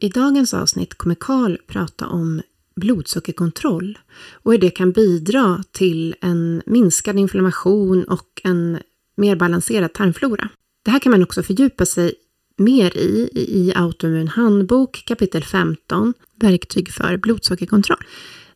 I dagens avsnitt kommer Karl prata om blodsockerkontroll och hur det kan bidra till en minskad inflammation och en mer balanserad tarmflora. Det här kan man också fördjupa sig mer i i Autoimmun handbok kapitel 15, verktyg för blodsockerkontroll,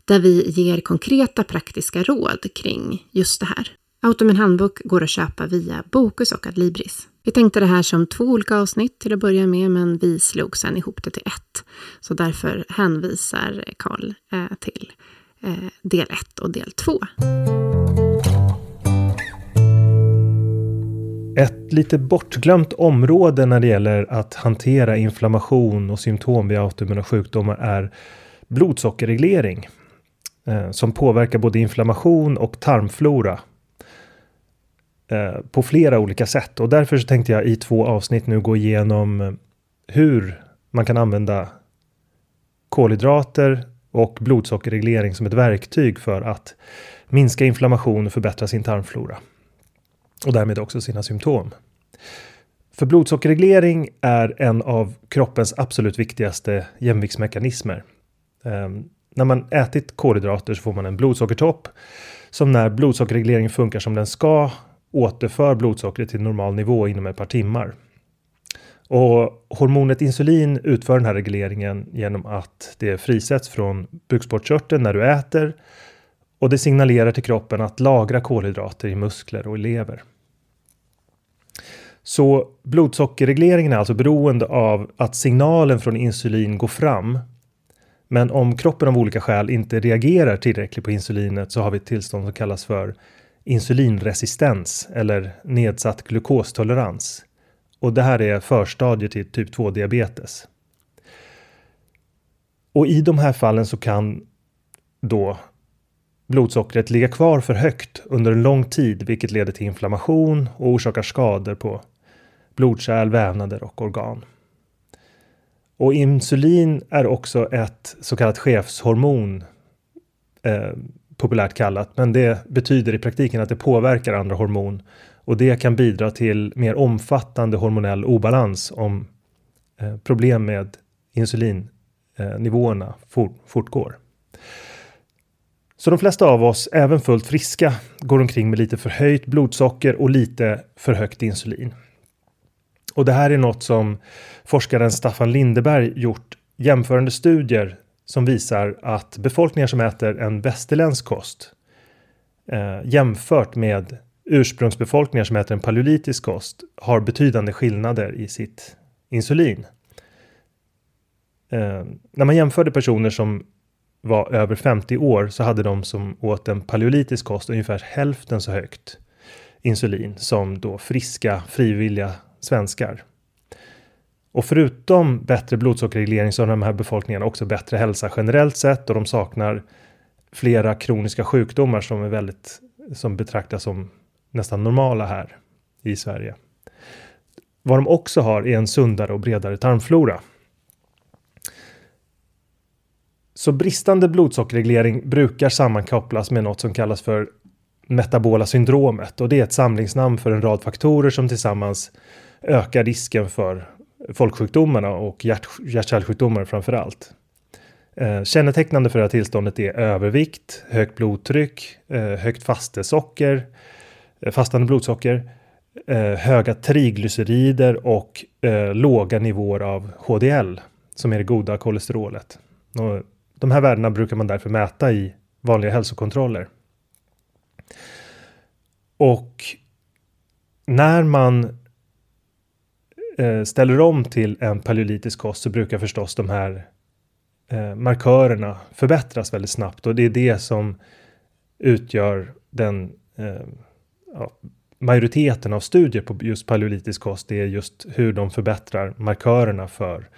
där vi ger konkreta praktiska råd kring just det här. Autoimmun handbok går att köpa via Bokus och Adlibris. Vi tänkte det här som två olika avsnitt till att börja med, men vi slog sen ihop det till ett. Så därför hänvisar Karl eh, till eh, del 1 och del 2. Ett lite bortglömt område när det gäller att hantera inflammation och symptom vid autoimmuna sjukdomar är blodsockerreglering. Eh, som påverkar både inflammation och tarmflora Eh, på flera olika sätt. Och därför så tänkte jag i två avsnitt nu gå igenom eh, hur man kan använda kolhydrater och blodsockerreglering som ett verktyg för att minska inflammation och förbättra sin tarmflora. Och därmed också sina symptom. För blodsockerreglering är en av kroppens absolut viktigaste jämviktsmekanismer. Um, när man ätit kolhydrater så får man en blodsockertopp som när blodsockerregleringen funkar som den ska återför blodsockret till normal nivå inom ett par timmar. Och hormonet insulin utför den här regleringen genom att det frisätts från bukspottkörteln när du äter och det signalerar till kroppen att lagra kolhydrater i muskler och i lever. Så blodsockerregleringen är alltså beroende av att signalen från insulin går fram. Men om kroppen av olika skäl inte reagerar tillräckligt på insulinet så har vi ett tillstånd som kallas för insulinresistens eller nedsatt glukostolerans. Och det här är förstadier till typ 2 diabetes. Och i de här fallen så kan då blodsockret ligga kvar för högt under en lång tid, vilket leder till inflammation och orsakar skador på blodkärl, vävnader och organ. Och insulin är också ett så kallat chefshormon, eh, populärt kallat, men det betyder i praktiken att det påverkar andra hormon och det kan bidra till mer omfattande hormonell obalans om eh, problem med insulinnivåerna eh, fort, fortgår. Så de flesta av oss, även fullt friska, går omkring med lite förhöjt blodsocker och lite för högt insulin. Och det här är något som forskaren Staffan Lindeberg gjort jämförande studier som visar att befolkningar som äter en västerländsk kost eh, jämfört med ursprungsbefolkningar som äter en paleolitisk kost har betydande skillnader i sitt insulin. Eh, när man jämförde personer som var över 50 år så hade de som åt en paleolitisk kost ungefär hälften så högt insulin som då friska frivilliga svenskar. Och förutom bättre blodsockerreglering så har de här befolkningarna också bättre hälsa generellt sett och de saknar flera kroniska sjukdomar som är väldigt som betraktas som nästan normala här i Sverige. Vad de också har är en sundare och bredare tarmflora. Så bristande blodsockerreglering brukar sammankopplas med något som kallas för metabola syndromet och det är ett samlingsnamn för en rad faktorer som tillsammans ökar risken för folksjukdomarna och hjärt, hjärt-kärlsjukdomar framför allt. Eh, kännetecknande för det här tillståndet är övervikt, högt blodtryck, eh, högt fastesocker, eh, fastande blodsocker, eh, höga triglycerider och eh, låga nivåer av HDL som är det goda kolesterolet. Och de här värdena brukar man därför mäta i vanliga hälsokontroller. Och när man eh, ställer om till en paleolitisk kost så brukar förstås de här eh, markörerna förbättras väldigt snabbt och det är det som utgör den eh, ja, majoriteten av studier på just paleolitisk kost. Det är just hur de förbättrar markörerna för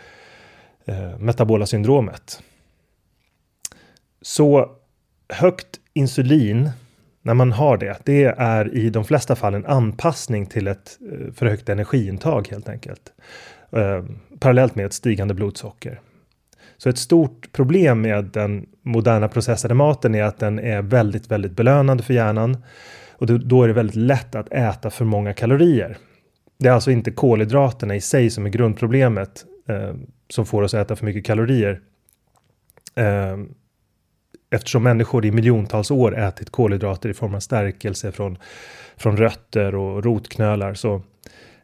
eh, metabola syndromet. Så högt insulin när man har det, det är i de flesta fall en anpassning till ett eh, för högt energiintag helt enkelt. Eh, parallellt med ett stigande blodsocker. Så ett stort problem med den moderna processade maten är att den är väldigt, väldigt belönande för hjärnan. Och då är det väldigt lätt att äta för många kalorier. Det är alltså inte kolhydraterna i sig som är grundproblemet eh, som får oss att äta för mycket kalorier. Eh, eftersom människor i miljontals år ätit kolhydrater i form av stärkelse från, från rötter och rotknölar. Så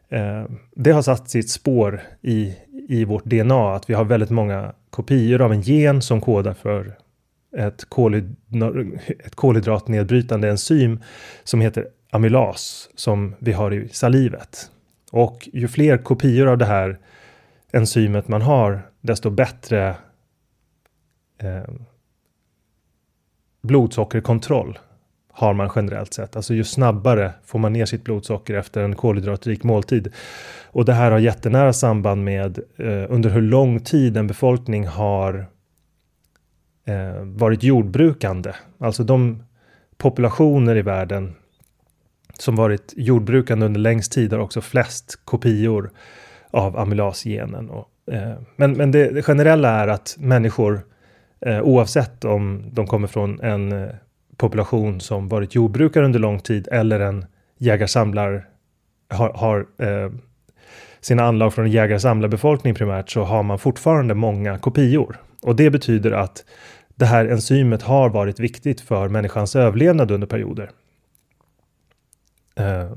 eh, det har satt sitt spår i, i vårt DNA att vi har väldigt många kopior av en gen som kodar för ett, kolhyd ett kolhydratnedbrytande enzym som heter amylas som vi har i salivet. Och ju fler kopior av det här enzymet man har, desto bättre eh, blodsockerkontroll har man generellt sett. Alltså ju snabbare får man ner sitt blodsocker efter en kolhydratrik måltid. Och det här har jättenära samband med eh, under hur lång tid en befolkning har eh, varit jordbrukande. Alltså de populationer i världen som varit jordbrukande under längst tid har också flest kopior av amylasgenen. Och, eh, men men det, det, generella är att människor, eh, oavsett om de kommer från en eh, population som varit jordbrukare under lång tid eller en jägar-samlar har, har eh, sina anlag från en jägarsamlarbefolkning primärt så har man fortfarande många kopior. Och det betyder att det här enzymet har varit viktigt för människans överlevnad under perioder. Eh,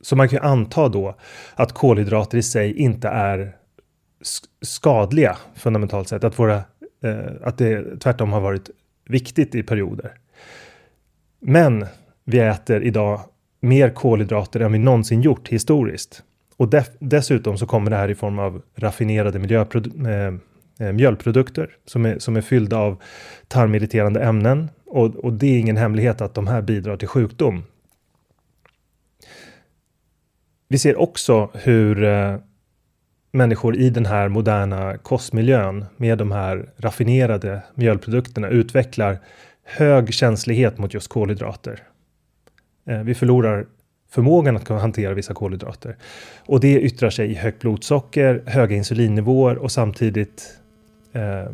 så man kan anta då att kolhydrater i sig inte är skadliga fundamentalt sett, att, våra, Eh, att det tvärtom har varit viktigt i perioder. Men vi äter idag mer kolhydrater än vi någonsin gjort historiskt. Och dessutom så kommer det här i form av raffinerade eh, eh, mjölprodukter som är, som är fyllda av tarmirriterande ämnen. Och, och det är ingen hemlighet att de här bidrar till sjukdom. Vi ser också hur eh, människor i den här moderna kostmiljön med de här raffinerade mjölprodukterna utvecklar hög känslighet mot just kolhydrater. Eh, vi förlorar förmågan att kunna hantera vissa kolhydrater. Och det yttrar sig i högt blodsocker, höga insulinnivåer och samtidigt eh,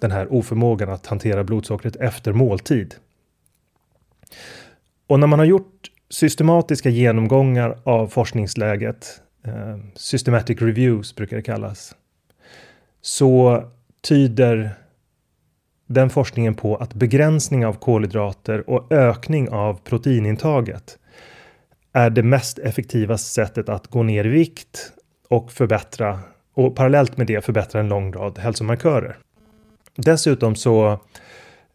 den här oförmågan att hantera blodsockret efter måltid. Och när man har gjort systematiska genomgångar av forskningsläget, eh, systematic reviews brukar det kallas, så tyder den forskningen på att begränsning av kolhydrater och ökning av proteinintaget är det mest effektiva sättet att gå ner i vikt och förbättra och parallellt med det förbättra en lång rad hälsomarkörer. Dessutom så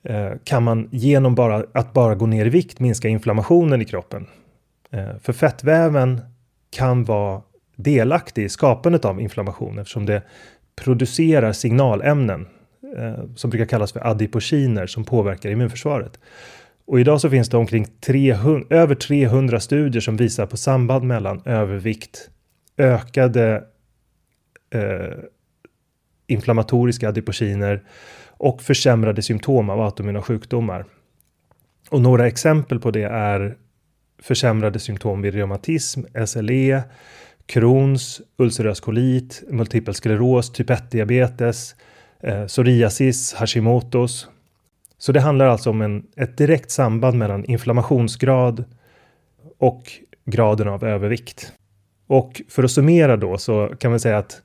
eh, kan man genom bara att bara gå ner i vikt minska inflammationen i kroppen. Eh, för fettväven kan vara delaktig i skapandet av inflammation eftersom det producerar signalämnen eh, som brukar kallas för adipokiner som påverkar immunförsvaret. Och idag så finns det omkring 300, över 300 studier som visar på samband mellan övervikt, ökade eh, inflammatoriska adipokiner och försämrade symptom av autoimmuna sjukdomar. Och några exempel på det är försämrade symptom vid reumatism, SLE, Crohns, ulcerös kolit, multipel skleros, typ 1-diabetes, eh, psoriasis, Hashimotos. Så det handlar alltså om en, ett direkt samband mellan inflammationsgrad och graden av övervikt. Och för att summera då så kan man säga att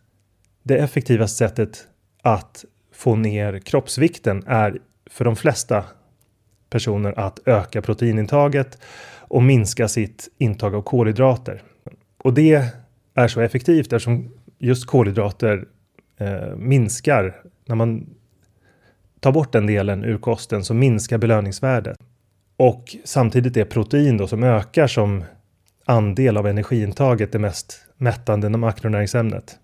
det effektivaste sättet att få ner kroppsvikten är för de flesta personer att öka proteinintaget och minska sitt intag av kolhydrater. Och det är så effektivt eftersom just kolhydrater eh, minskar när man tar bort den delen ur kosten så minskar belöningsvärdet. Och samtidigt är protein då som ökar som andel av energiintaget det mest mättande makronäringsämnet.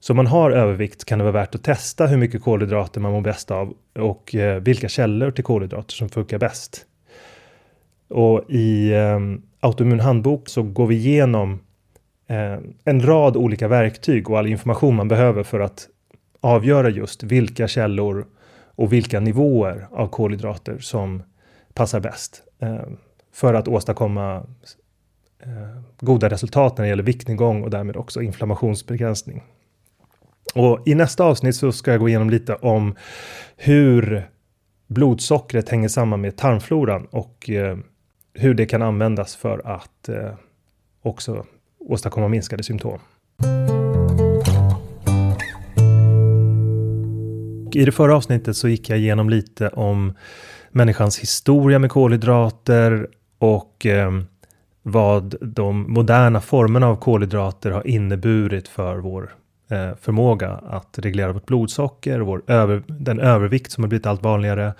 Så om man har övervikt kan det vara värt att testa hur mycket kolhydrater man mår bäst av och eh, vilka källor till kolhydrater som funkar bäst. Och i eh, Autoimmun handbok så går vi igenom Eh, en rad olika verktyg och all information man behöver för att avgöra just vilka källor och vilka nivåer av kolhydrater som passar bäst eh, för att åstadkomma eh, goda resultat när det gäller viktnedgång och därmed också inflammationsbegränsning. Och i nästa avsnitt så ska jag gå igenom lite om hur blodsockret hänger samman med tarmfloran och hur det kan användas för att också åstadkomma minskade symptom. I det förra avsnittet så gick jag igenom lite om människans historia med kolhydrater och eh, vad de moderna formerna av kolhydrater har inneburit för vår eh, förmåga att reglera vårt blodsocker, vår över, den övervikt som har blivit allt vanligare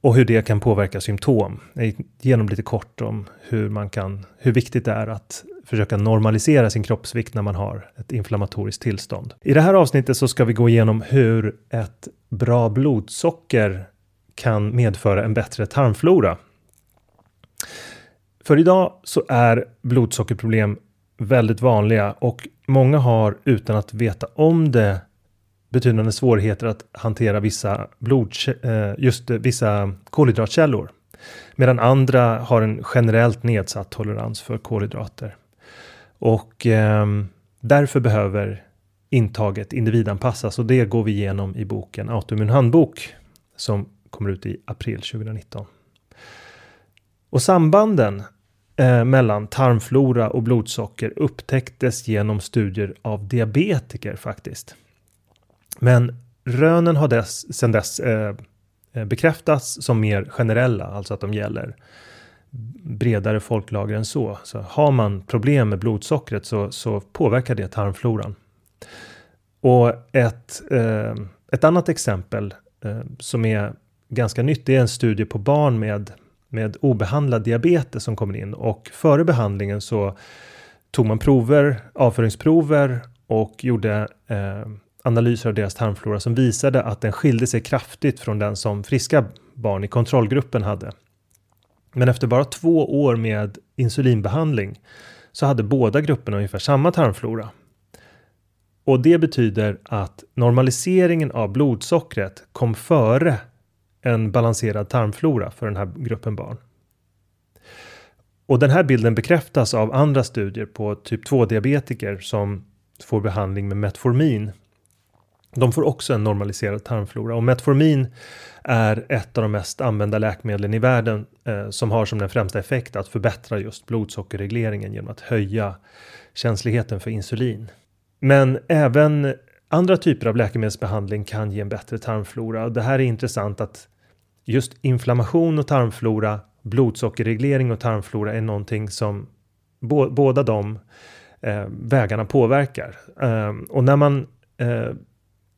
och hur det kan påverka symptom. Jag gick igenom lite kort om hur man kan, hur viktigt det är att försöka normalisera sin kroppsvikt när man har ett inflammatoriskt tillstånd. I det här avsnittet så ska vi gå igenom hur ett bra blodsocker kan medföra en bättre tarmflora. För idag så är blodsockerproblem väldigt vanliga och många har utan att veta om det betydande svårigheter att hantera vissa, blod, eh, just vissa kolhydratkällor. Medan andra har en generellt nedsatt tolerans för kolhydrater. Och eh, därför behöver intaget individanpassas och det går vi igenom i boken Autoimmun handbok som kommer ut i april 2019. Och sambanden eh, mellan tarmflora och blodsocker upptäcktes genom studier av diabetiker faktiskt. Men rönen har dess, sedan dess eh, eh, bekräftats som mer generella, alltså att de gäller bredare folklager än så. Så har man problem med blodsockret så, så påverkar det tarmfloran. Och ett, eh, ett annat exempel eh, som är ganska nytt, det är en studie på barn med, med obehandlad diabetes som kommer in och före behandlingen så tog man prover, avföringsprover och gjorde eh, analyser av deras tarmflora som visade att den skilde sig kraftigt från den som friska barn i kontrollgruppen hade. Men efter bara två år med insulinbehandling så hade båda grupperna ungefär samma tarmflora. Och det betyder att normaliseringen av blodsockret kom före en balanserad tarmflora för den här gruppen barn. Och den här bilden bekräftas av andra studier på typ 2 diabetiker som får behandling med Metformin de får också en normaliserad tarmflora och Metformin är ett av de mest använda läkemedlen i världen eh, som har som den främsta effekt att förbättra just blodsockerregleringen genom att höja känsligheten för insulin. Men även andra typer av läkemedelsbehandling kan ge en bättre tarmflora och det här är intressant att just inflammation och tarmflora, blodsockerreglering och tarmflora är någonting som bo, båda de eh, vägarna påverkar. Eh, och när man eh,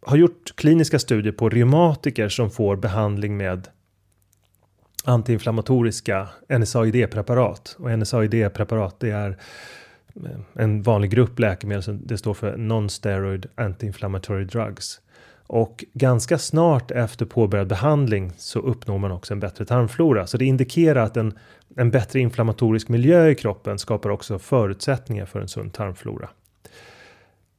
har gjort kliniska studier på reumatiker som får behandling med antiinflammatoriska NSAID-preparat. Och NSAID-preparat det är eh, en vanlig grupp läkemedel som det står för Non-Steroid Anti-Inflammatory Drugs. Och ganska snart efter påbörjad behandling så uppnår man också en bättre tarmflora. Så det indikerar att en, en bättre inflammatorisk miljö i kroppen skapar också förutsättningar för en sund tarmflora.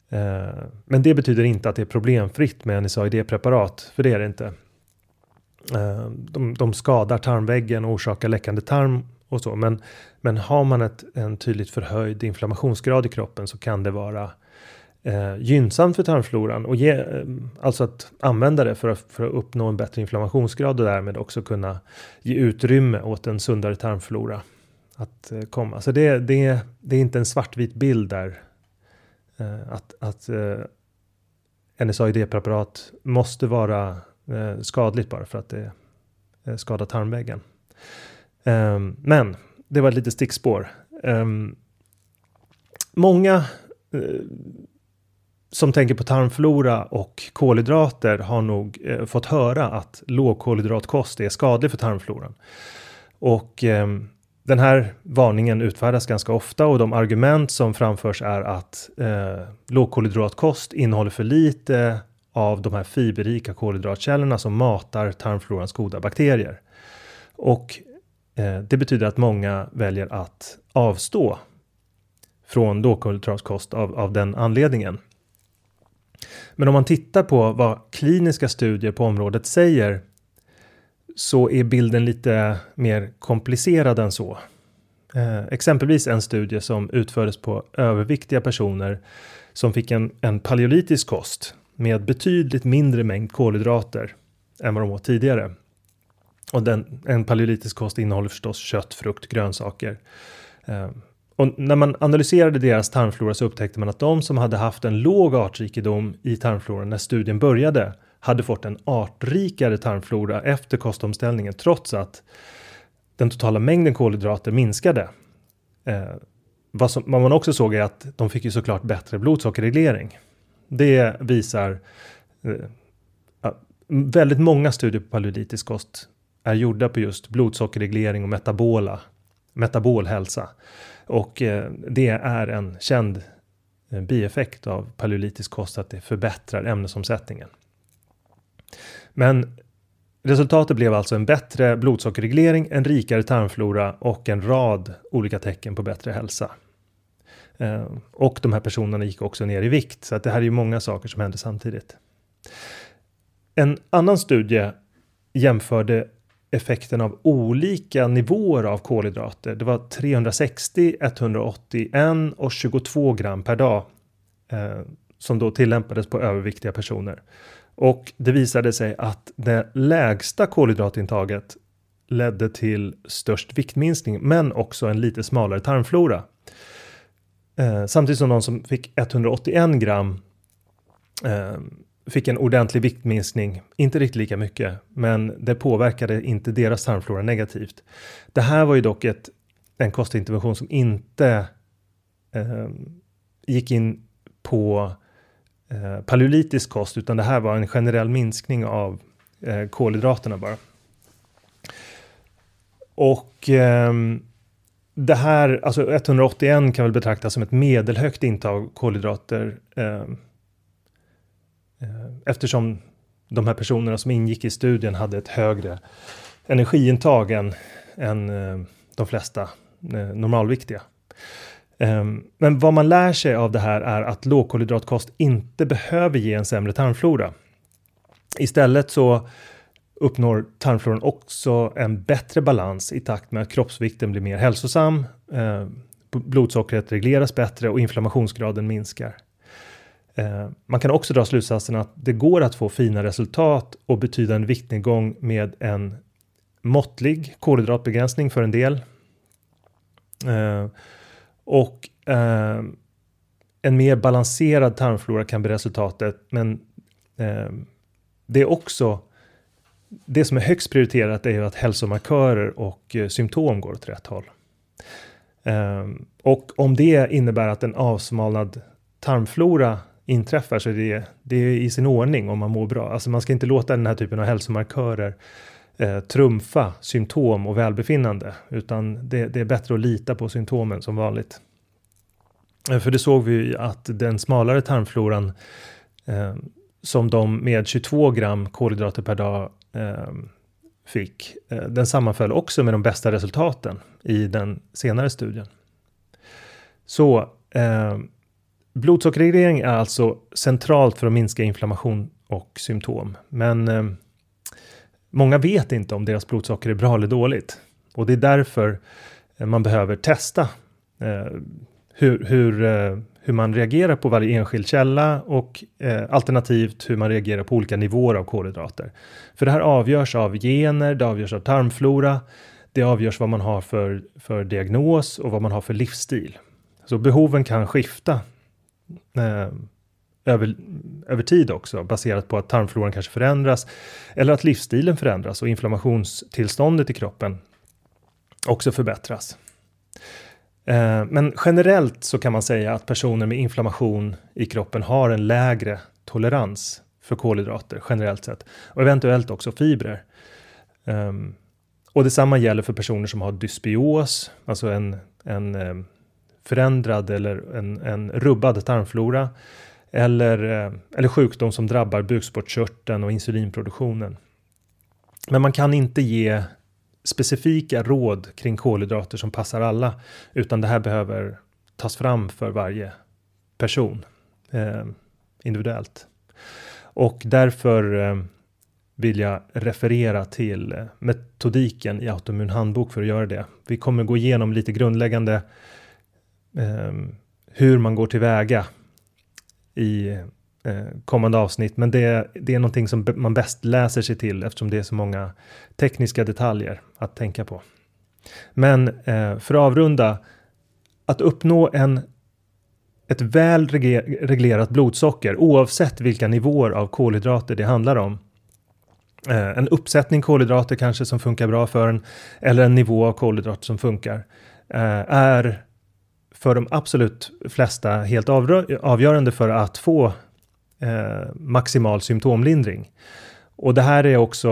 Eh, men det betyder inte att det är problemfritt med NSAID-preparat, för det är det inte. Eh, de, de skadar tarmväggen och orsakar läckande tarm och så, men, men har man ett, en tydligt förhöjd inflammationsgrad i kroppen så kan det vara eh, gynnsamt för tarmfloran och ge, eh, alltså att använda det för att, för att uppnå en bättre inflammationsgrad och därmed också kunna ge utrymme åt en sundare tarmflora att komma. Så det, det, det är inte en svartvit bild där Eh, att, att eh, NSAID-preparat måste vara eh, skadligt bara för att det eh, skadar tarmväggen. Ehm, men det var ett litet stickspår. Ehm, många eh, som tänker på tarmflora och kolhydrater har nog fått höra att lågkolhydratkost är skadlig för tarmfloran. Och eh, den här varningen utfärdas ganska ofta och de argument som framförs är att eh, lågkolhydratkost innehåller för lite av de här fiberrika kolhydratkällorna som matar tarmflorans goda bakterier. Och eh, det betyder att många väljer att avstå från lågkolhydratkost av, av den anledningen. Men om man tittar på vad kliniska studier på området säger så är bilden lite mer komplicerad än så. Eh, exempelvis en studie som utfördes på överviktiga personer som fick en, en paleolitisk kost med betydligt mindre mängd kolhydrater än vad de åt tidigare. Och den, en paleolitisk kost innehåller förstås kött, frukt, grönsaker. Eh, och när man analyserade deras tarmflora så upptäckte man att de som hade haft en låg artrikedom i tarmfloran när studien började hade fått en artrikare tarmflora efter kostomställningen trots att den totala mängden kolhydrater minskade. Eh, vad, som, vad man också såg är att de fick ju såklart bättre blodsockerreglering. Det visar eh, väldigt många studier på paleolitisk kost är gjorda på just blodsockerreglering och metabola, metabol hälsa. Och eh, det är en känd eh, bieffekt av paleolitisk kost att det förbättrar ämnesomsättningen. Men resultatet blev alltså en bättre blodsockerreglering, en rikare tarmflora och en rad olika tecken på bättre hälsa. Eh, och de här personerna gick också ner i vikt, så att det här är ju många saker som hände samtidigt. En annan studie jämförde effekten av olika nivåer av kolhydrater. Det var 360, 181 och 22 gram per dag eh, som då tillämpades på överviktiga personer. Och det visade sig att det lägsta kolhydratintaget ledde till störst viktminskning, men också en lite smalare tarmflora. Eh, samtidigt som de som fick 181 gram eh, fick en ordentlig viktminskning, inte riktigt lika mycket, men det påverkade inte deras tarmflora negativt. Det här var ju dock ett, en kostintervention som inte eh, gick in på eh, paleolitisk kost, utan det här var en generell minskning av eh, kolhydraterna bara. Och eh, det här, alltså 181 kan väl betraktas som ett medelhögt intag kolhydrater ehm, eh, eftersom de här personerna som ingick i studien hade ett högre energiintag än, än eh, de flesta eh, normalviktiga. Ehm, men vad man lär sig av det här är att lågkolhydratkost inte behöver ge en sämre tarmflora. Istället så uppnår tarmfloran också en bättre balans i takt med att kroppsvikten blir mer hälsosam, ehm, blodsockret regleras bättre och inflammationsgraden minskar. Ehm, man kan också dra slutsatsen att det går att få fina resultat och betydande viktnedgång med en måttlig kolhydratbegränsning för en del. Och eh, en mer balanserad tarmflora kan bli resultatet, men eh, det är också det som är högst prioriterat är ju att hälsomarkörer och eh, symptom går åt rätt håll. Um, och om det innebär att en avsmalnad tarmflora inträffar så är det, det är i sin ordning om man mår bra. Alltså man ska inte låta den här typen av hälsomarkörer eh, trumfa symptom och välbefinnande, utan det, det, är bättre att lita på symptomen som vanligt. Eh, för det såg vi ju att den smalare tarmfloran eh, som de med 22 gram kolhydrater per dag eh, fick, eh, den sammanföll också med de bästa resultaten i den senare studien. Så eh, blodsockerreglering är alltså centralt för att minska inflammation och symptom. Men eh, många vet inte om deras blodsocker är bra eller dåligt. Och det är därför eh, man behöver testa eh, hur, hur, eh, hur man reagerar på varje enskild källa och eh, alternativt hur man reagerar på olika nivåer av kolhydrater. För det här avgörs av gener, det avgörs av tarmflora, det avgörs vad man har för, för diagnos och vad man har för livsstil. Så behoven kan skifta eh, över, över tid också, baserat på att tarmfloran kanske förändras eller att livsstilen förändras och inflammationstillståndet i kroppen också förbättras. Eh, men generellt så kan man säga att personer med inflammation i kroppen har en lägre tolerans för kolhydrater generellt sett och eventuellt också fibrer. Um, och detsamma gäller för personer som har dysbios, alltså en, en ehm, förändrad eller en, en rubbad tarmflora eller, eh, eller sjukdom som drabbar bukspottkörteln och insulinproduktionen. Men man kan inte ge specifika råd kring kolhydrater som passar alla, utan det här behöver tas fram för varje person eh, individuellt. Och därför eh, vill jag referera till eh, metodiken i Autoimmun handbok för att göra det. Vi kommer gå igenom lite grundläggande eh, hur man går tillväga i eh, kommande avsnitt, men det, det är någonting som man bäst läser sig till eftersom det är så många tekniska detaljer att tänka på. Men eh, för att avrunda, att uppnå en, ett väl reglerat blodsocker oavsett vilka nivåer av kolhydrater det handlar om. Eh, en uppsättning kolhydrater kanske som funkar bra för en eller en nivå av kolhydrater som funkar eh, är för de absolut flesta helt avgörande för att få eh, maximal symptomlindring. Och det här är också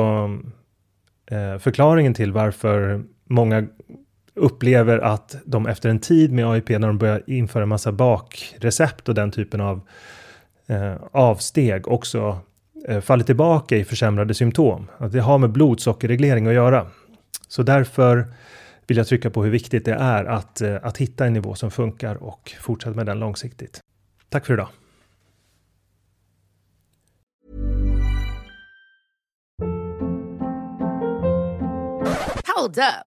eh, förklaringen till varför många upplever att de efter en tid med AIP, när de börjar införa massa bakrecept och den typen av eh, avsteg, också eh, faller tillbaka i försämrade symptom. Att det har med blodsockerreglering att göra. Så därför vill jag trycka på hur viktigt det är att, eh, att hitta en nivå som funkar och fortsätta med den långsiktigt. Tack för idag! Hold up.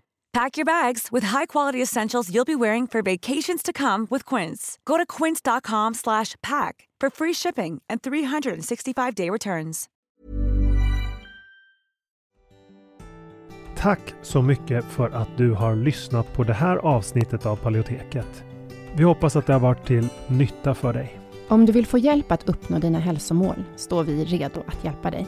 Pack your bags with high-quality essentials you'll be wearing for vacations to come with Quince. Go to quince.com/pack for free shipping and 365-day returns. Tack så mycket för att du har lyssnat på det här avsnittet av Paleoteket. Vi hoppas att det har varit till nytta för dig. Om du vill få hjälp att uppnå dina hälsomål står vi redo att hjälpa dig.